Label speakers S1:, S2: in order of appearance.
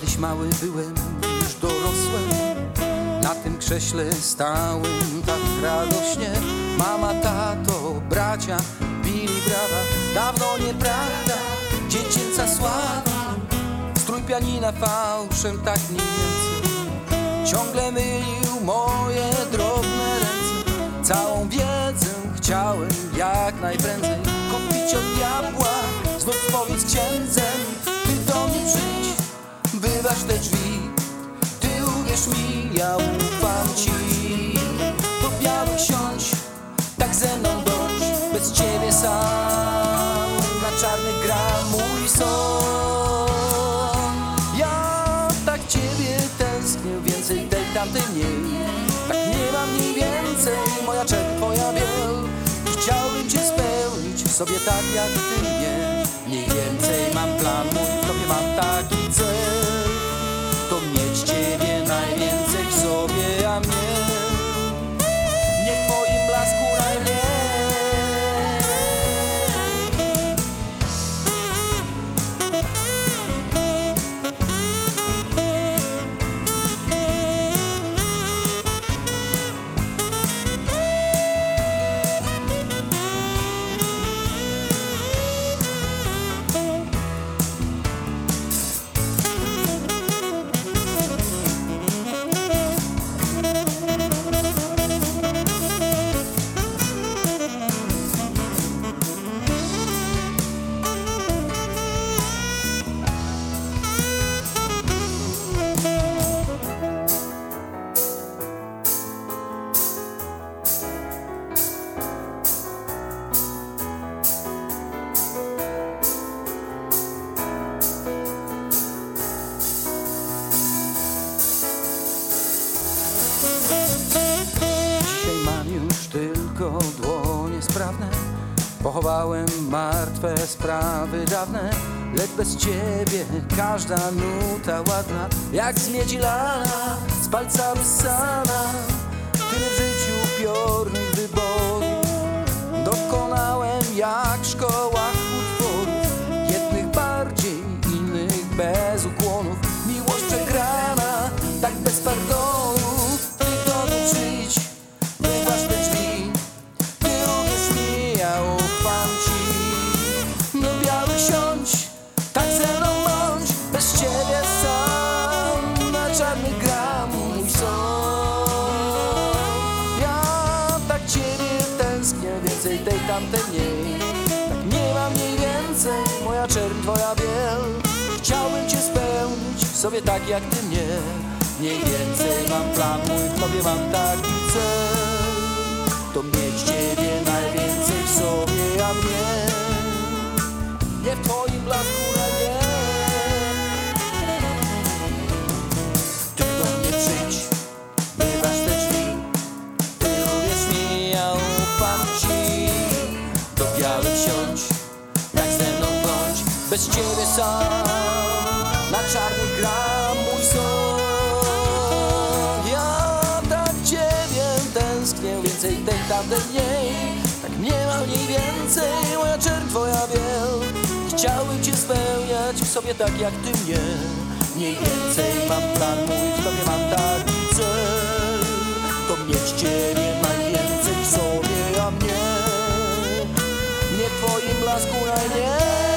S1: Kiedyś mały byłem, już dorosłem. Na tym krześle stałem tak radośnie. Mama, tato, bracia bili brawa. Dawno nieprawda, dziecięca sława. Strój pianina fałszem tak mniej więcej Ciągle mylił moje uwierz mi, ja ufam ci. Do białych siądź, tak ze mną bądź Bez ciebie sam. Na czarny gra mój son. Ja tak ciebie tęsknię, więcej tej tamtej mniej. Tak nie mam mniej więcej, moja czerń, twoja biel Chciałbym cię spełnić w sobie tak jak ty mnie. Mniej więcej mam plan mój, tylko dłonie sprawne. Pochowałem martwe sprawy dawne Lecz bez ciebie każda nuta ładna. Jak z miedzi lana, z palca wyssana czarny gra mój son Ja tak ciebie tęsknię, więcej tej tamtej mniej. Tak nie mam mniej więcej, moja czerń, twoja biel Chciałbym cię spełnić sobie tak jak ty mnie. Mniej więcej mam plan mój, w tobie mam taki cel To mieć ciebie najwięcej w sobie, a mnie. Nie w twoim blasku Bez ciebie sam na czarny gra mój son Ja tak ciebie tęsknię, więcej tej tamtej mniej. Tak nie ma mniej więcej, moja czerń, twoja biel Chciałbym cię spełniać w sobie tak jak ty mnie. Mniej więcej mam plan w tobie mam taki cel To mieć ciebie najwięcej w sobie, a mnie. Nie twoim blasku najmniej